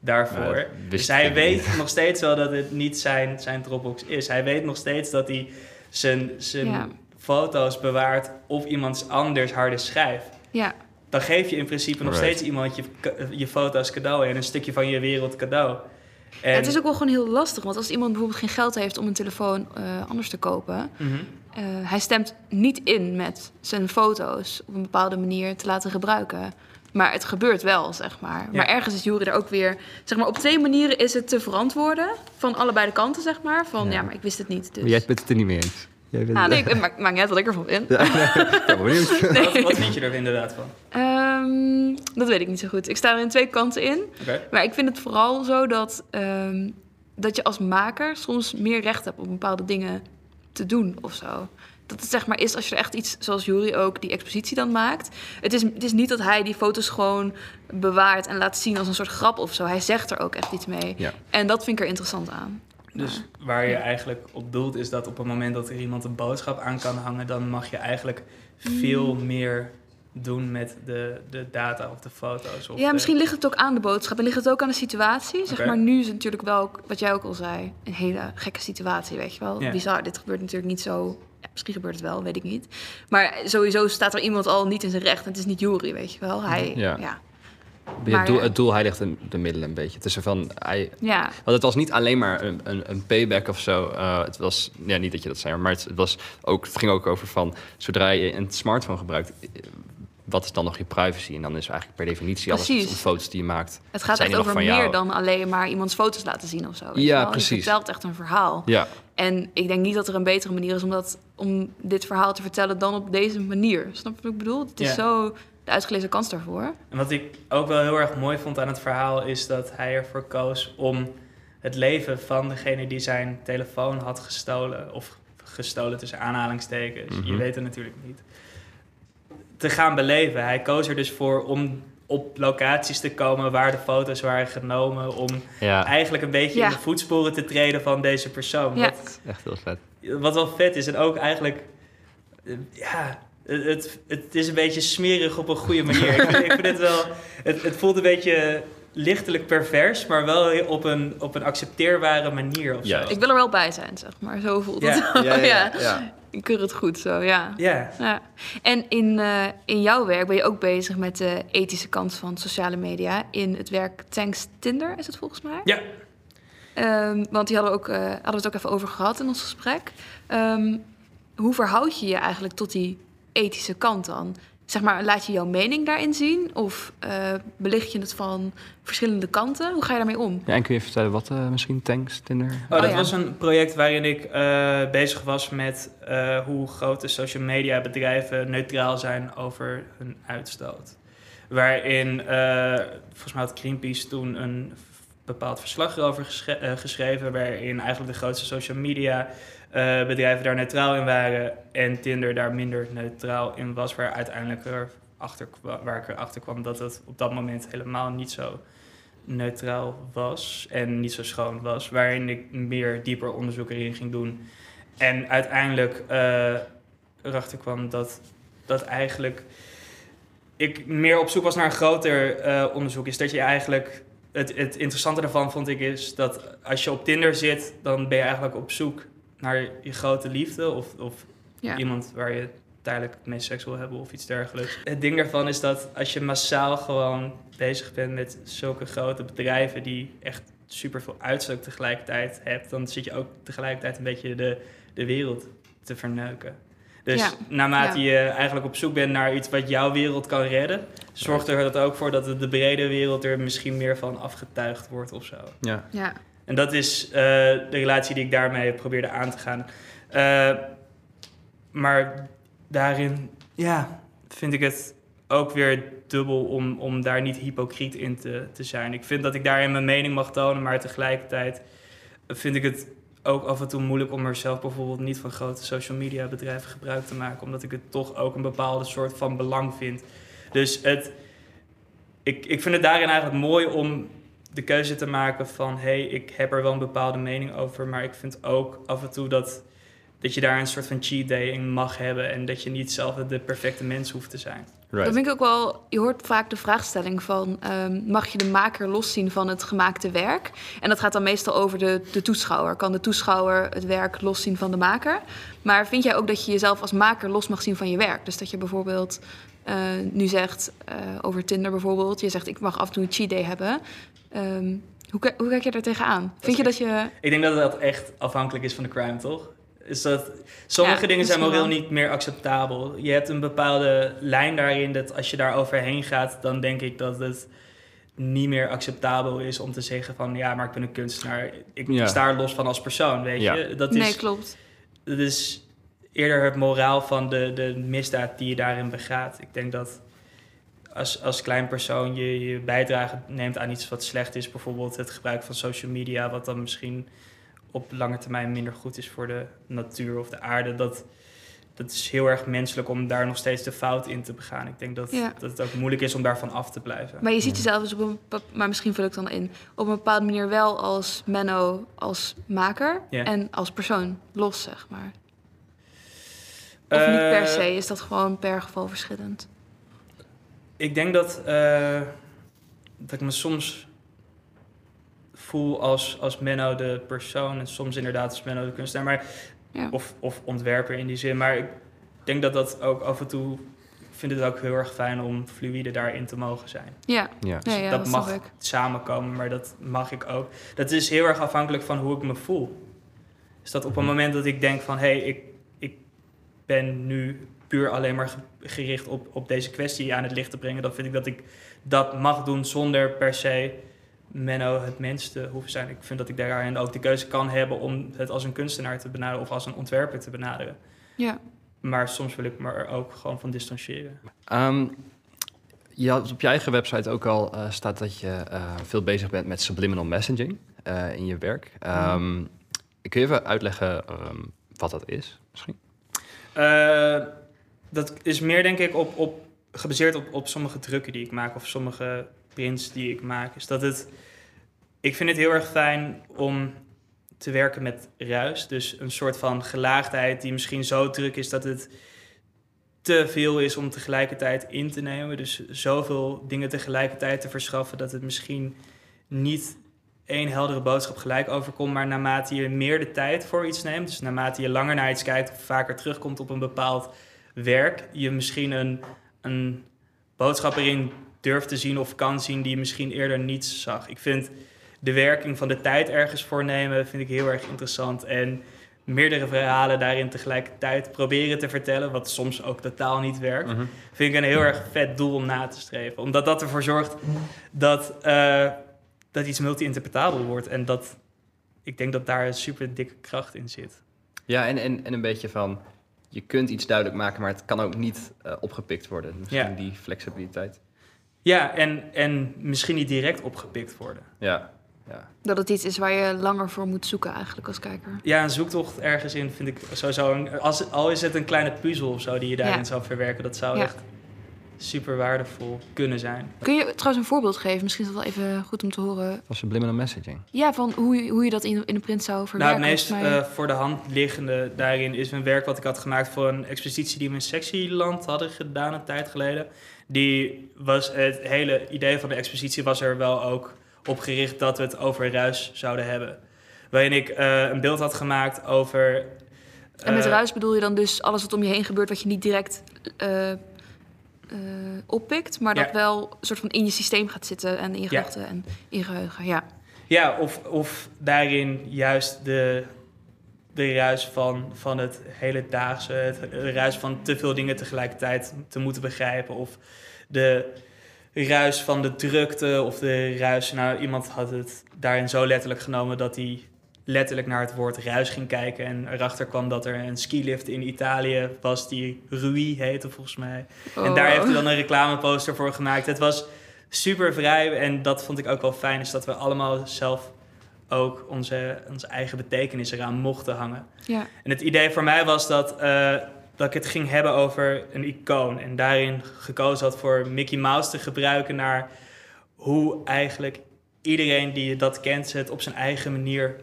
daarvoor. Wist dus hij weet niet. nog steeds wel dat het niet zijn, zijn Dropbox is. Hij weet nog steeds dat hij zijn, zijn Ja. foto's bewaart op iemands anders harde schijf. Ja, Dan geef je in principe nog Right. steeds iemand je, je foto's cadeau en een stukje van je wereld cadeau. En, Ja, het is ook wel gewoon heel lastig. Want als iemand bijvoorbeeld geen geld heeft om een telefoon eh, anders te kopen. Mhm. eh, hij stemt niet in met zijn foto's op een bepaalde manier te laten gebruiken. Maar het gebeurt wel, zeg maar. Ja. Maar ergens is Jury er ook weer... Zeg maar, op twee manieren is het te verantwoorden. Van allebei de kanten, zeg maar. Van, ja, Ja. maar ik wist het niet, dus... Maar jij bent het er niet mee eens. Jij bent Ah, nee, ik, niet uit wat ik ervan vind. Ja, benieuwd. Wat, wat vind je er inderdaad van? Ehm, dat weet ik niet zo goed. Ik sta er in twee kanten in. Oké. Maar ik vind het vooral zo dat, ehm, dat je als maker soms meer recht hebt om bepaalde dingen te doen of zo. Dat het zeg maar is als je er echt iets, zoals Jury ook, die expositie dan maakt. Het is, het is niet dat hij die foto's gewoon bewaart en laat zien als een soort grap of zo. Hij zegt er ook echt iets mee. Ja. En dat vind ik er interessant aan. Dus waar je eigenlijk op doelt is dat op het moment dat er iemand een boodschap aan kan hangen, dan mag je eigenlijk veel Mm. meer doen met de, de data of de foto's. Of Ja, de- misschien ligt het ook aan de boodschap en ligt het ook aan de situatie. Zeg maar, nu is het natuurlijk wel, wat jij ook al zei, een hele gekke situatie, weet je wel. Ja. Bizar, dit gebeurt natuurlijk niet zo... Ja, misschien gebeurt het wel, weet ik niet. Maar sowieso staat er iemand al niet in zijn recht. En het is niet Jury, weet je wel. Hij, Ja. ja. Het Maar doel, het doel heiligt de, de middelen een beetje. Het is er van, hij, ja. Want het was niet alleen maar een, een, een payback of zo. Eh, het was, ja, niet dat je dat zei, maar het, het was ook, het ging ook over van zodra je een smartphone gebruikt, wat is dan nog je privacy? En dan is eigenlijk per definitie alles om foto's die je maakt. Het gaat zijn echt over meer jou. dan alleen maar iemands foto's laten zien of zo. Ja, wel. precies. Je vertelt echt een verhaal. Ja, En ik denk niet dat er een betere manier is om, dat, om dit verhaal te vertellen dan op deze manier. Snap je wat ik bedoel? Het is Ja. zo de uitgelezen kans daarvoor. En wat ik ook wel heel erg mooi vond aan het verhaal is dat hij ervoor koos om het leven van degene die zijn telefoon had gestolen, of gestolen tussen aanhalingstekens, je Mhm. weet het natuurlijk niet, te gaan beleven. Hij koos er dus voor om op locaties te komen waar de foto's waren genomen, om ja. eigenlijk een beetje Ja. in de voetsporen te treden van deze persoon. Ja. Wat, echt heel vet. wat wel vet is en ook eigenlijk, eh, ja, het, het, is een beetje smerig op een goede manier. ik, vind, ik vind het wel, het, het voelt een beetje lichtelijk pervers, maar wel op een, op een accepteerbare manier of zo. Juist. Ik wil er wel bij zijn, zeg maar. Zo voelt Ja. het. Ja, ja, ja. Ik keur het goed zo, ja. Ja, ja. En in, eh, in jouw werk ben je ook bezig met de ethische kant van sociale media. In het werk Thanks Tinder is het volgens mij. ja. Ehm, want die hadden, we ook, eh, hadden we het ook even over gehad in ons gesprek. Ehm, hoe verhoud je je eigenlijk tot die ethische kant dan? Zeg maar, laat je jouw mening daarin zien? Of eh, belicht je het van verschillende kanten? Hoe ga je daarmee om? Ja, en kun je vertellen wat eh, misschien Tanks, Tinder? Oh, dat Oh, ja. was een project waarin ik eh, bezig was met eh, hoe grote social media bedrijven neutraal zijn over hun uitstoot. Waarin, eh, volgens mij had Greenpeace toen een bepaald verslag erover geschreven, waarin eigenlijk de grootste social media eh, bedrijven daar neutraal in waren en Tinder daar minder neutraal in was, waar uiteindelijk er achter, waar ik erachter kwam dat het op dat moment helemaal niet zo neutraal was en niet zo schoon was, waarin ik meer dieper onderzoek erin ging doen. En uiteindelijk eh, erachter kwam dat dat eigenlijk ik meer op zoek was naar een groter eh, onderzoek. Is dat je eigenlijk. Het, het interessante daarvan vond ik is dat als je op Tinder zit, dan ben je eigenlijk op zoek naar je grote liefde of, of Ja. iemand waar je tijdelijk mee seks wil hebben of iets dergelijks. Het ding daarvan is dat als je massaal gewoon bezig bent met zulke grote bedrijven die echt superveel uitstoot tegelijkertijd hebt, dan zit je ook tegelijkertijd een beetje de, de wereld te verneuken. Dus Ja. naarmate Ja. je eigenlijk op zoek bent naar iets wat jouw wereld kan redden, zorgt er dat ook voor dat de- de brede wereld er misschien meer van afgetuigd wordt of zo. Ja. Ja, En dat is eh, de relatie die ik daarmee probeerde aan te gaan. Eh, maar daarin, ja, vind ik het ook weer dubbel om, om daar niet hypocriet in te, te zijn. Ik vind dat ik daarin mijn mening mag tonen, maar tegelijkertijd vind ik het ook af en toe moeilijk om er zelf bijvoorbeeld niet van grote social media bedrijven gebruik te maken, omdat ik het toch ook een bepaalde soort van belang vind. Dus het, ik, ik vind het daarin eigenlijk mooi om de keuze te maken van... hé, hey, ik heb er wel een bepaalde mening over... maar ik vind ook af en toe dat, dat je daar een soort van cheat day in mag hebben... en dat je niet zelf de perfecte mens hoeft te zijn. Right. dat vind ik ook wel. Je hoort vaak de vraagstelling van: ehm, mag je de maker loszien van het gemaakte werk? En dat gaat dan meestal over de, de toeschouwer. Kan de toeschouwer het werk loszien van de maker? Maar vind jij ook dat je jezelf als maker los mag zien van je werk? Dus dat je bijvoorbeeld eh, nu zegt eh, over Tinder bijvoorbeeld: je zegt ik mag af en toe een cheat day hebben. Ehm, hoe, hoe kijk je daar tegenaan? Vind je dat je. Ik denk dat dat echt afhankelijk is van de crime, toch? Is dat, sommige Ja, dingen zijn moreel wel. niet meer acceptabel. Je hebt een bepaalde lijn daarin dat als je daar overheen gaat... dan denk ik dat het niet meer acceptabel is om te zeggen van... ja, maar ik ben een kunstenaar. Ik Ja. sta er los van als persoon, weet Ja. je? Dat is, Nee, klopt. Het is eerder het moraal van de, de misdaad die je daarin begaat. Ik denk dat als, als klein persoon je, je bijdrage neemt aan iets wat slecht is, bijvoorbeeld het gebruik van social media, wat dan misschien op lange termijn minder goed is voor de natuur of de aarde, dat, dat is heel erg menselijk om daar nog steeds de fout in te begaan. Ik denk dat, Ja. dat het ook moeilijk is om daarvan af te blijven. Maar je ziet jezelf dus op een maar misschien vul ik dan in, op een bepaalde manier wel als Menno als maker Ja. en als persoon los, zeg maar. Of niet per Eh, se, is dat gewoon per geval verschillend? Ik denk dat, eh, dat ik me soms voel als, als Menno de persoon en soms inderdaad als Menno de kunstenaar, maar, Ja. of, of ontwerper in die zin. Maar ik denk dat dat ook af en toe, ik vind het ook heel erg fijn om fluïde daarin te mogen zijn. Ja, Ja. ja, ja dat, dat, mag samenkomen, maar dat mag ik ook. Dat is heel erg afhankelijk van hoe ik me voel. Dus dat op een moment dat ik denk van, hé, hey, ik, ik ben nu puur alleen maar ge- gericht op, op deze kwestie aan het licht te brengen, dan vind ik dat ik dat mag doen zonder per se Menno het mens te hoeven zijn. Ik vind dat ik daarin ook de keuze kan hebben om het als een kunstenaar te benaderen of als een ontwerper te benaderen. Ja. Maar soms wil ik me er ook gewoon van distancieren. Ehm, je had op je eigen website ook al eh, staat dat je eh, veel bezig bent met subliminal messaging eh, in je werk. Ehm, Kun je even uitleggen ehm, wat dat is, misschien? Dat is meer denk ik op, op, gebaseerd op, op sommige drukken die ik maak of sommige prints die ik maak. Is dat het, ik vind het heel erg fijn om te werken met ruis. Dus een soort van gelaagdheid die misschien zo druk is dat het te veel is om tegelijkertijd in te nemen. Dus zoveel dingen tegelijkertijd te verschaffen dat het misschien niet één heldere boodschap gelijk overkomt. Maar naarmate je meer de tijd voor iets neemt, dus naarmate je langer naar iets kijkt of vaker terugkomt op een bepaald werk, je misschien een, een boodschap erin durft te zien of kan zien die je misschien eerder niet zag. Ik vind de werking van de tijd ergens voor nemen vind ik heel erg interessant. En meerdere verhalen daarin tegelijkertijd proberen te vertellen, wat soms ook totaal niet werkt, vind ik een heel erg vet doel om na te streven. Omdat dat ervoor zorgt dat, eh, dat iets multi-interpretabel wordt. En dat ik denk dat daar een super dikke kracht in zit. Ja, en, en, en een beetje van, je kunt iets duidelijk maken, maar het kan ook niet eh, opgepikt worden. Misschien Ja. die flexibiliteit. Ja, en, en misschien niet direct opgepikt worden. Ja, ja. Dat het iets is waar je langer voor moet zoeken eigenlijk als kijker. Ja, een zoektocht ergens in vind ik sowieso... Een, als, al is het een kleine puzzel of zo die je daarin Ja. zou verwerken... dat zou Ja. echt super waardevol kunnen zijn. Kun je trouwens een voorbeeld geven? Misschien is dat wel even goed om te horen. Van subliminal messaging. Ja, van hoe, je- hoe je dat in, in de print zou Nou, verwerken. het meest mij. eh, voor de hand liggende daarin is een werk wat ik had gemaakt voor een expositie die we in Sexyland hadden gedaan een tijd geleden. Die was het hele idee van de expositie was er wel ook op gericht dat we het over ruis zouden hebben. Waarin ik eh, een beeld had gemaakt over. en met eh, ruis bedoel je dan dus alles wat om je heen gebeurt... wat je niet direct eh, eh, oppikt... maar dat Ja. wel een soort van in je systeem gaat zitten... en in je Ja. gedachten en in je geheugen. Ja, Ja, of, of daarin juist de, de ruis van, van het hele daagse, het, de ruis van te veel dingen tegelijkertijd te moeten begrijpen. Of de ruis van de drukte, of de ruis. Nou, iemand had het daarin zo letterlijk genomen dat hij letterlijk naar het woord ruis ging kijken. En erachter kwam dat er een skilift in Italië was die Rui heette volgens mij. En daar heeft hij dan een reclameposter voor gemaakt. Het was super vrij en dat vond ik ook wel fijn, is dat we allemaal zelf ook onze, onze eigen betekenis eraan mochten hangen. Ja, En het idee voor mij was dat, eh, dat ik het ging hebben over een icoon. En daarin gekozen had voor Mickey Mouse te gebruiken naar hoe eigenlijk iedereen die dat kent het op zijn eigen manier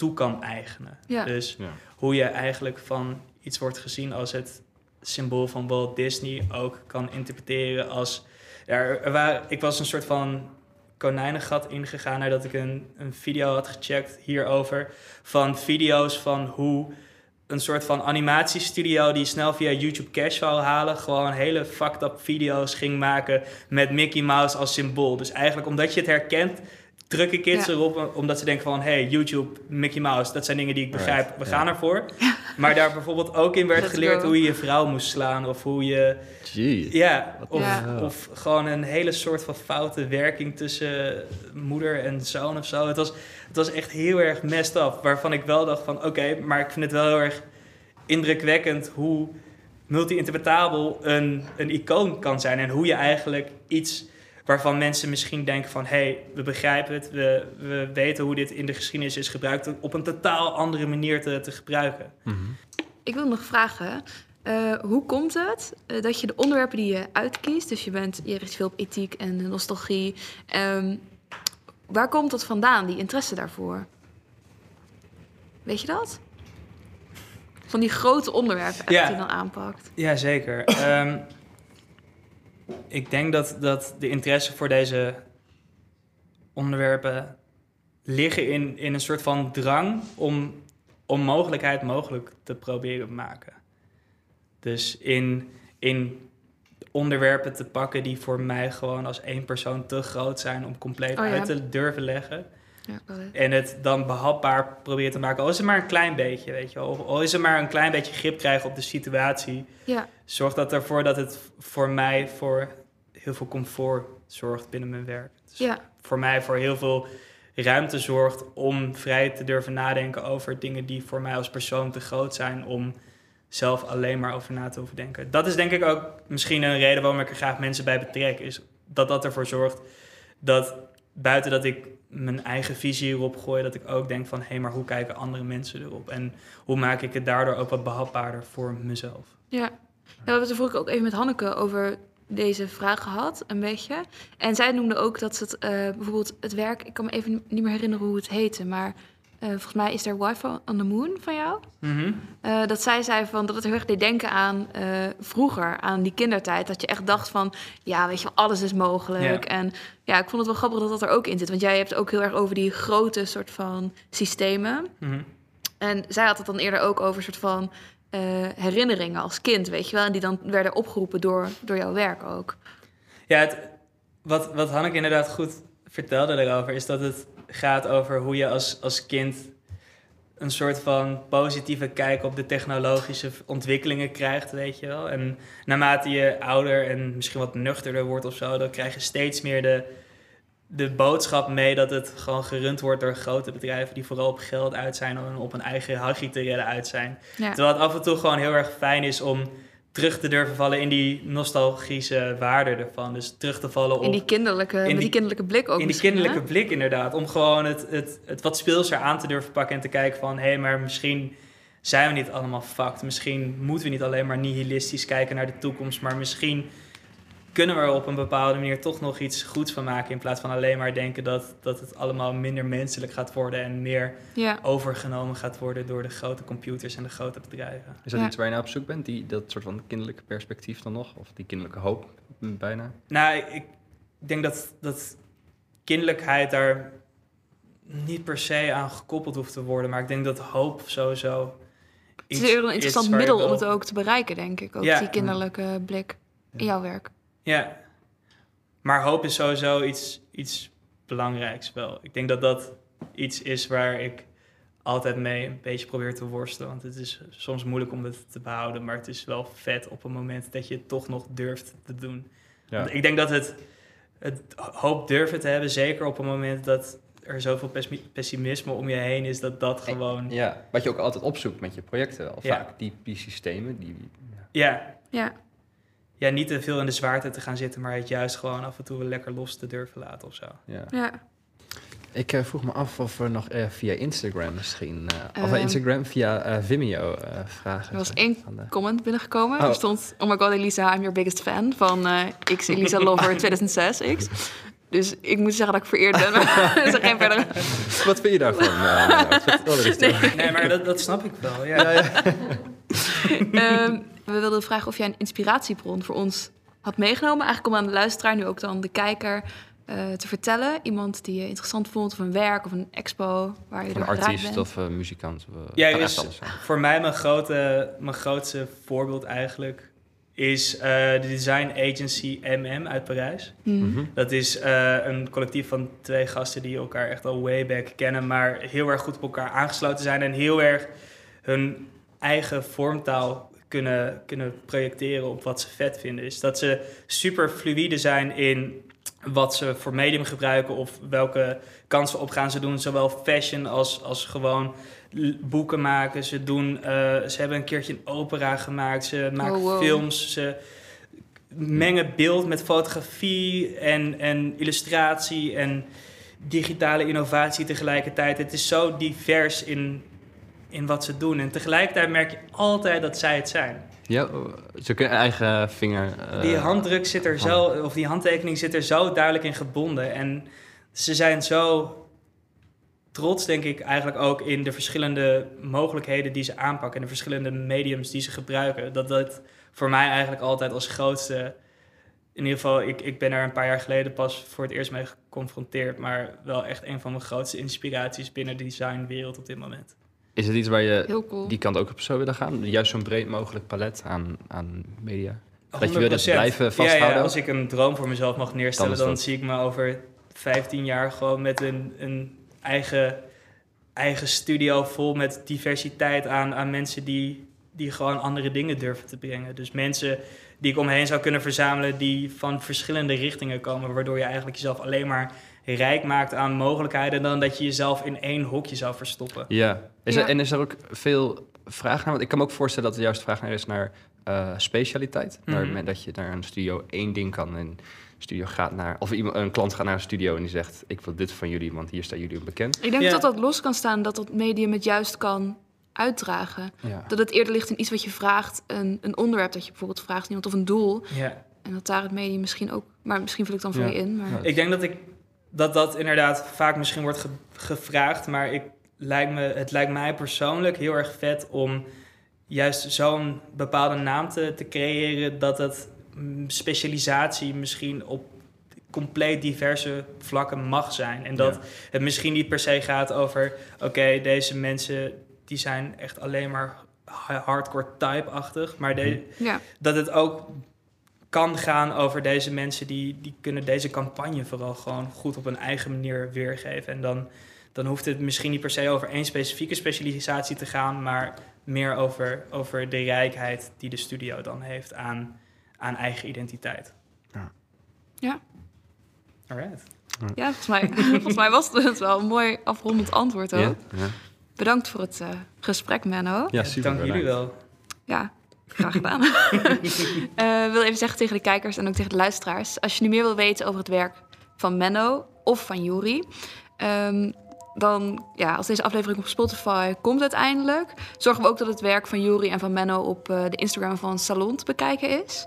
toe kan eigenen. Ja. Dus Ja. hoe je eigenlijk van iets wordt gezien als het symbool van Walt Disney ook kan interpreteren als... Ja, er er waren, ik was een soort van konijnengat ingegaan nadat ik een, een video had gecheckt hierover. Van video's van hoe een soort van animatiestudio die snel via YouTube cash wou halen, gewoon hele fucked up video's ging maken met Mickey Mouse als symbool. Dus eigenlijk omdat je het herkent, drukken kids Ja. erop omdat ze denken van hey, YouTube, Mickey Mouse, dat zijn dingen die ik Right, begrijp, we ja. gaan ervoor. Maar daar bijvoorbeeld ook in werd Let's geleerd go. hoe je je vrouw moest slaan of hoe je Gee. ja, of, Ja. of gewoon een hele soort van foute werking tussen moeder en zoon of zo. Het was, het was echt heel erg messed up. Waarvan ik wel dacht van oké, maar ik vind het wel heel erg indrukwekkend hoe multi-interpretabel een, een icoon kan zijn. En hoe je eigenlijk iets waarvan mensen misschien denken van... hé, hey, we begrijpen het, we, we weten hoe dit in de geschiedenis is gebruikt... op een totaal andere manier te, te gebruiken. Mhm. ik wil nog vragen. Eh, hoe komt het eh, dat je de onderwerpen die je uitkiest, dus je, bent, je richt veel op ethiek en nostalgie, ehm, waar komt dat vandaan, die interesse daarvoor? Weet je dat? Van die grote onderwerpen echt Ja. die je dan aanpakt. Ja, zeker. Ehm, ik denk dat, dat de interesse voor deze onderwerpen liggen in, in een soort van drang om onmogelijkheid mogelijk te proberen te maken. Dus in, in onderwerpen te pakken die voor mij gewoon als één persoon te groot zijn om compleet Oh ja. uit te durven leggen. En het dan behapbaar proberen te maken. Al is het maar een klein beetje, weet je wel. Of al is het maar een klein beetje grip krijgen op de situatie. ja. Zorgt dat ervoor dat het voor mij voor heel veel comfort zorgt binnen mijn werk. Dus ja. voor mij voor heel veel ruimte zorgt om vrij te durven nadenken over dingen die voor mij als persoon te groot zijn om zelf alleen maar over na te hoeven denken. Dat is denk ik ook misschien een reden waarom ik er graag mensen bij betrek. Is dat dat ervoor zorgt dat buiten dat ik mijn eigen visie erop gooi, dat ik ook denk van hé, hey, maar hoe kijken andere mensen erop? En hoe maak ik het daardoor ook wat behapbaarder voor mezelf? Ja. we hebben het er keer ook even met Hanneke over deze vraag gehad, een beetje. En zij noemde ook dat ze het, eh, bijvoorbeeld het werk, ik kan me even niet meer herinneren hoe het heette, maar eh, volgens mij is er Wifi on the Moon van jou. Mhm. Eh, dat zij zei van dat het heel erg deed denken aan eh, vroeger, aan die kindertijd. Dat je echt dacht van, ja, weet je alles is mogelijk. En ja, ik vond het wel grappig dat dat er ook in zit. Want jij hebt ook heel erg over die grote soort van systemen. Mhm. En zij had het dan eerder ook over soort van herinneringen als kind, weet je wel. En die dan werden opgeroepen door, door jouw werk ook. Ja, het, wat, wat Hanneke inderdaad goed vertelde daarover, is dat het gaat over hoe je als, als kind een soort van positieve kijk op de technologische ontwikkelingen krijgt, weet je wel. En naarmate je ouder en misschien wat nuchterder wordt of zo, dan krijg je steeds meer de, de boodschap mee dat het gewoon gerund wordt door grote bedrijven die vooral op geld uit zijn en op een eigen hachje te redden uit zijn. Ja, Terwijl het af en toe gewoon heel erg fijn is om terug te durven vallen in die nostalgische waarde ervan. Dus terug te vallen op in die kinderlijke, met die- die kinderlijke blik ook in die hè? kinderlijke blik inderdaad. Om gewoon het, het, het wat speelser aan te durven pakken en te kijken van... hé, hey, maar misschien zijn we niet allemaal fucked. Misschien moeten we niet alleen maar nihilistisch kijken naar de toekomst... maar misschien kunnen we er op een bepaalde manier toch nog iets goeds van maken... in plaats van alleen maar denken dat, dat het allemaal minder menselijk gaat worden... en meer Ja. overgenomen gaat worden door de grote computers en de grote bedrijven. Is dat Ja. iets waar je naar op zoek bent? Die, dat soort van kinderlijke perspectief dan nog? Of die kinderlijke hoop mm, bijna? Nou, ik denk dat, dat kinderlijkheid daar niet per se aan gekoppeld hoeft te worden. Maar ik denk dat hoop sowieso. Het is iets een interessant middel om het ook te bereiken, denk ik. Ook Ja. die kinderlijke blik in jouw werk. Ja. Maar hoop is sowieso iets, iets belangrijks wel. Ik denk dat dat iets is waar ik altijd mee een beetje probeer te worstelen. Want het is soms moeilijk om het te behouden. Maar het is wel vet op een moment dat je het toch nog durft te doen. Ja. Want Ik denk dat het, het hoop durven te hebben, zeker op een moment dat er zoveel pessimisme om je heen is, dat dat gewoon. Ja, wat je ook altijd opzoekt met je projecten wel. Ja. Vaak die, die systemen, die... ja. Ja, Ja, ja, niet te veel in de zwaarte te gaan zitten, maar het juist gewoon af en toe wel lekker los te durven laten of zo. Ja. ja. Ik eh, vroeg me af of we nog eh, via Instagram misschien... eh, of Ehm. Instagram via eh, Vimeo eh, vragen. Er was één de- comment binnengekomen. Oh. Er stond, oh my god Elisa, I'm your biggest fan. Van eh, X Elisa Lover 2006 X. Dus ik moet zeggen dat ik vereerd ben. er is geen verdere... Wat vind je daarvan? nou. Nee, maar dat, dat snap ik wel. Ja. Ja, ja. Ehm, we wilden vragen of jij een inspiratiebron voor ons had meegenomen. Eigenlijk om aan de luisteraar, nu ook dan de kijker, eh, te vertellen. Iemand die je interessant vond, of een werk, of een expo waar je door een artiest bent. of eh, muzikant. eh, Ja, is alles zijn. voor mij mijn, grote, mijn grootste voorbeeld eigenlijk is eh, de design agency MM uit Parijs. Hmm. Mhm. Dat is eh, een collectief van twee gasten die elkaar echt al way back kennen, maar heel erg goed op elkaar aangesloten zijn en heel erg hun eigen vormtaal kunnen, kunnen projecteren op wat ze vet vinden. Dus dat ze super fluïde zijn in wat ze voor medium gebruiken of welke kansen opgaan. Ze doen zowel fashion als, als gewoon boeken maken. Ze, doen, eh, ze hebben een keertje een opera gemaakt. Ze maken Oh, wow. films. Ze mengen beeld met fotografie en, en illustratie en digitale innovatie tegelijkertijd. Het is zo divers in, in wat ze doen. En tegelijkertijd merk je altijd dat zij het zijn. Ja, ze kunnen eigen vinger... eh, Die handdruk zit er zo, of die handtekening zit er zo duidelijk in gebonden. En ze zijn zo trots, denk ik, eigenlijk ook in de verschillende mogelijkheden die ze aanpakken. En de verschillende mediums die ze gebruiken. Dat dat voor mij eigenlijk altijd als grootste. In ieder geval, ik, ik ben er een paar jaar geleden pas voor het eerst mee geconfronteerd. Maar wel echt een van mijn grootste inspiraties binnen de designwereld op dit moment. Is het iets waar je cool. die kant ook op zou willen gaan? Juist zo'n breed mogelijk palet aan, aan media? Dat je wil dat 100%. blijven vasthouden? Ja, als ik een droom voor mezelf mag neerstellen, Dan dan, zie ik me over 15 jaar gewoon met een, een eigen, eigen studio vol met diversiteit aan, aan mensen die, die gewoon andere dingen durven te brengen. Dus mensen die ik omheen zou kunnen verzamelen die van verschillende richtingen komen, waardoor je eigenlijk jezelf alleen maar rijk maakt aan mogelijkheden dan dat je jezelf in één hokje zou verstoppen. Ja. Is Ja. Er, en is er ook veel vraag naar? Want ik kan me ook voorstellen dat er juist vraag naar is naar eh, specialiteit. Naar Mhm. men- dat je naar een studio één ding kan en een studio gaat naar... Of iemand, een klant gaat naar een studio en die zegt... ik wil dit van jullie, want hier staan jullie op bekend. Ik denk Ja. dat dat los kan staan, dat dat medium het juist kan uitdragen. Ja. Dat het eerder ligt in iets wat je vraagt, een, een onderwerp dat je bijvoorbeeld vraagt iemand of een doel. Ja. En dat daar het medium misschien ook, maar misschien vul ik dan voor Ja. je in. Maar... Ik denk dat ik dat dat inderdaad vaak misschien wordt ge- gevraagd, maar ik, lijkt me, het lijkt mij persoonlijk heel erg vet om juist zo'n bepaalde naam te, te creëren dat het mm, specialisatie misschien op compleet diverse vlakken mag zijn. En dat Ja. het misschien niet per se gaat over, oké, deze mensen die zijn echt alleen maar ha- hardcore type-achtig, maar de, Ja, dat het ook kan gaan over deze mensen die, die kunnen deze campagne vooral gewoon goed op een eigen manier weergeven. En dan, dan hoeft het misschien niet per se over één specifieke specialisatie te gaan, maar meer over, over de rijkheid die de studio dan heeft aan, aan eigen identiteit. Ja. Ja. Alright. ja volgens, mij, volgens mij was het wel een mooi afrondend antwoord ook. Ja? Ja. Bedankt voor het eh, gesprek, Menno. Ja, super. Dank jullie wel. Ja, graag gedaan. Ik wil even zeggen tegen de kijkers en ook tegen de luisteraars... als je nu meer wil weten over het werk van Menno of van Juri... ehm, dan, ja, als deze aflevering op Spotify komt uiteindelijk... zorgen we ook dat het werk van Juri en van Menno... op eh, de Instagram van Salon te bekijken is.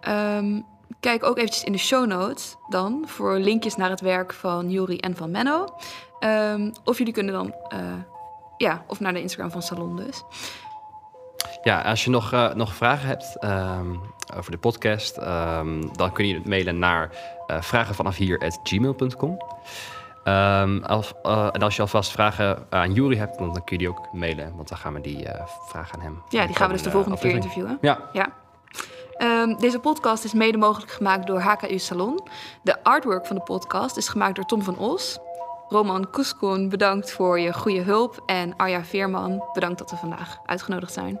Ehm, kijk ook eventjes in de show notes dan... voor linkjes naar het werk van Juri en van Menno. Ehm, of jullie kunnen dan... eh, ja, of naar de Instagram van Salon dus. Ja, als je nog, eh, nog vragen hebt ehm, over de podcast, ehm, dan kun je het mailen naar uh, vragenvanafhier.gmail.com. Ehm, als, uh, en als je alvast vragen aan Jury hebt, dan, dan kun je die ook mailen, want dan gaan we die vragen aan hem. Ja, die gaan we dus de volgende keer interviewen. Ja. ja. Um, deze podcast is mede mogelijk gemaakt door HKU Salon. De artwork van de podcast is gemaakt door Tom van Os. Roman Kuskoen, bedankt voor je goede hulp. En Arja Veerman, bedankt dat we vandaag uitgenodigd zijn.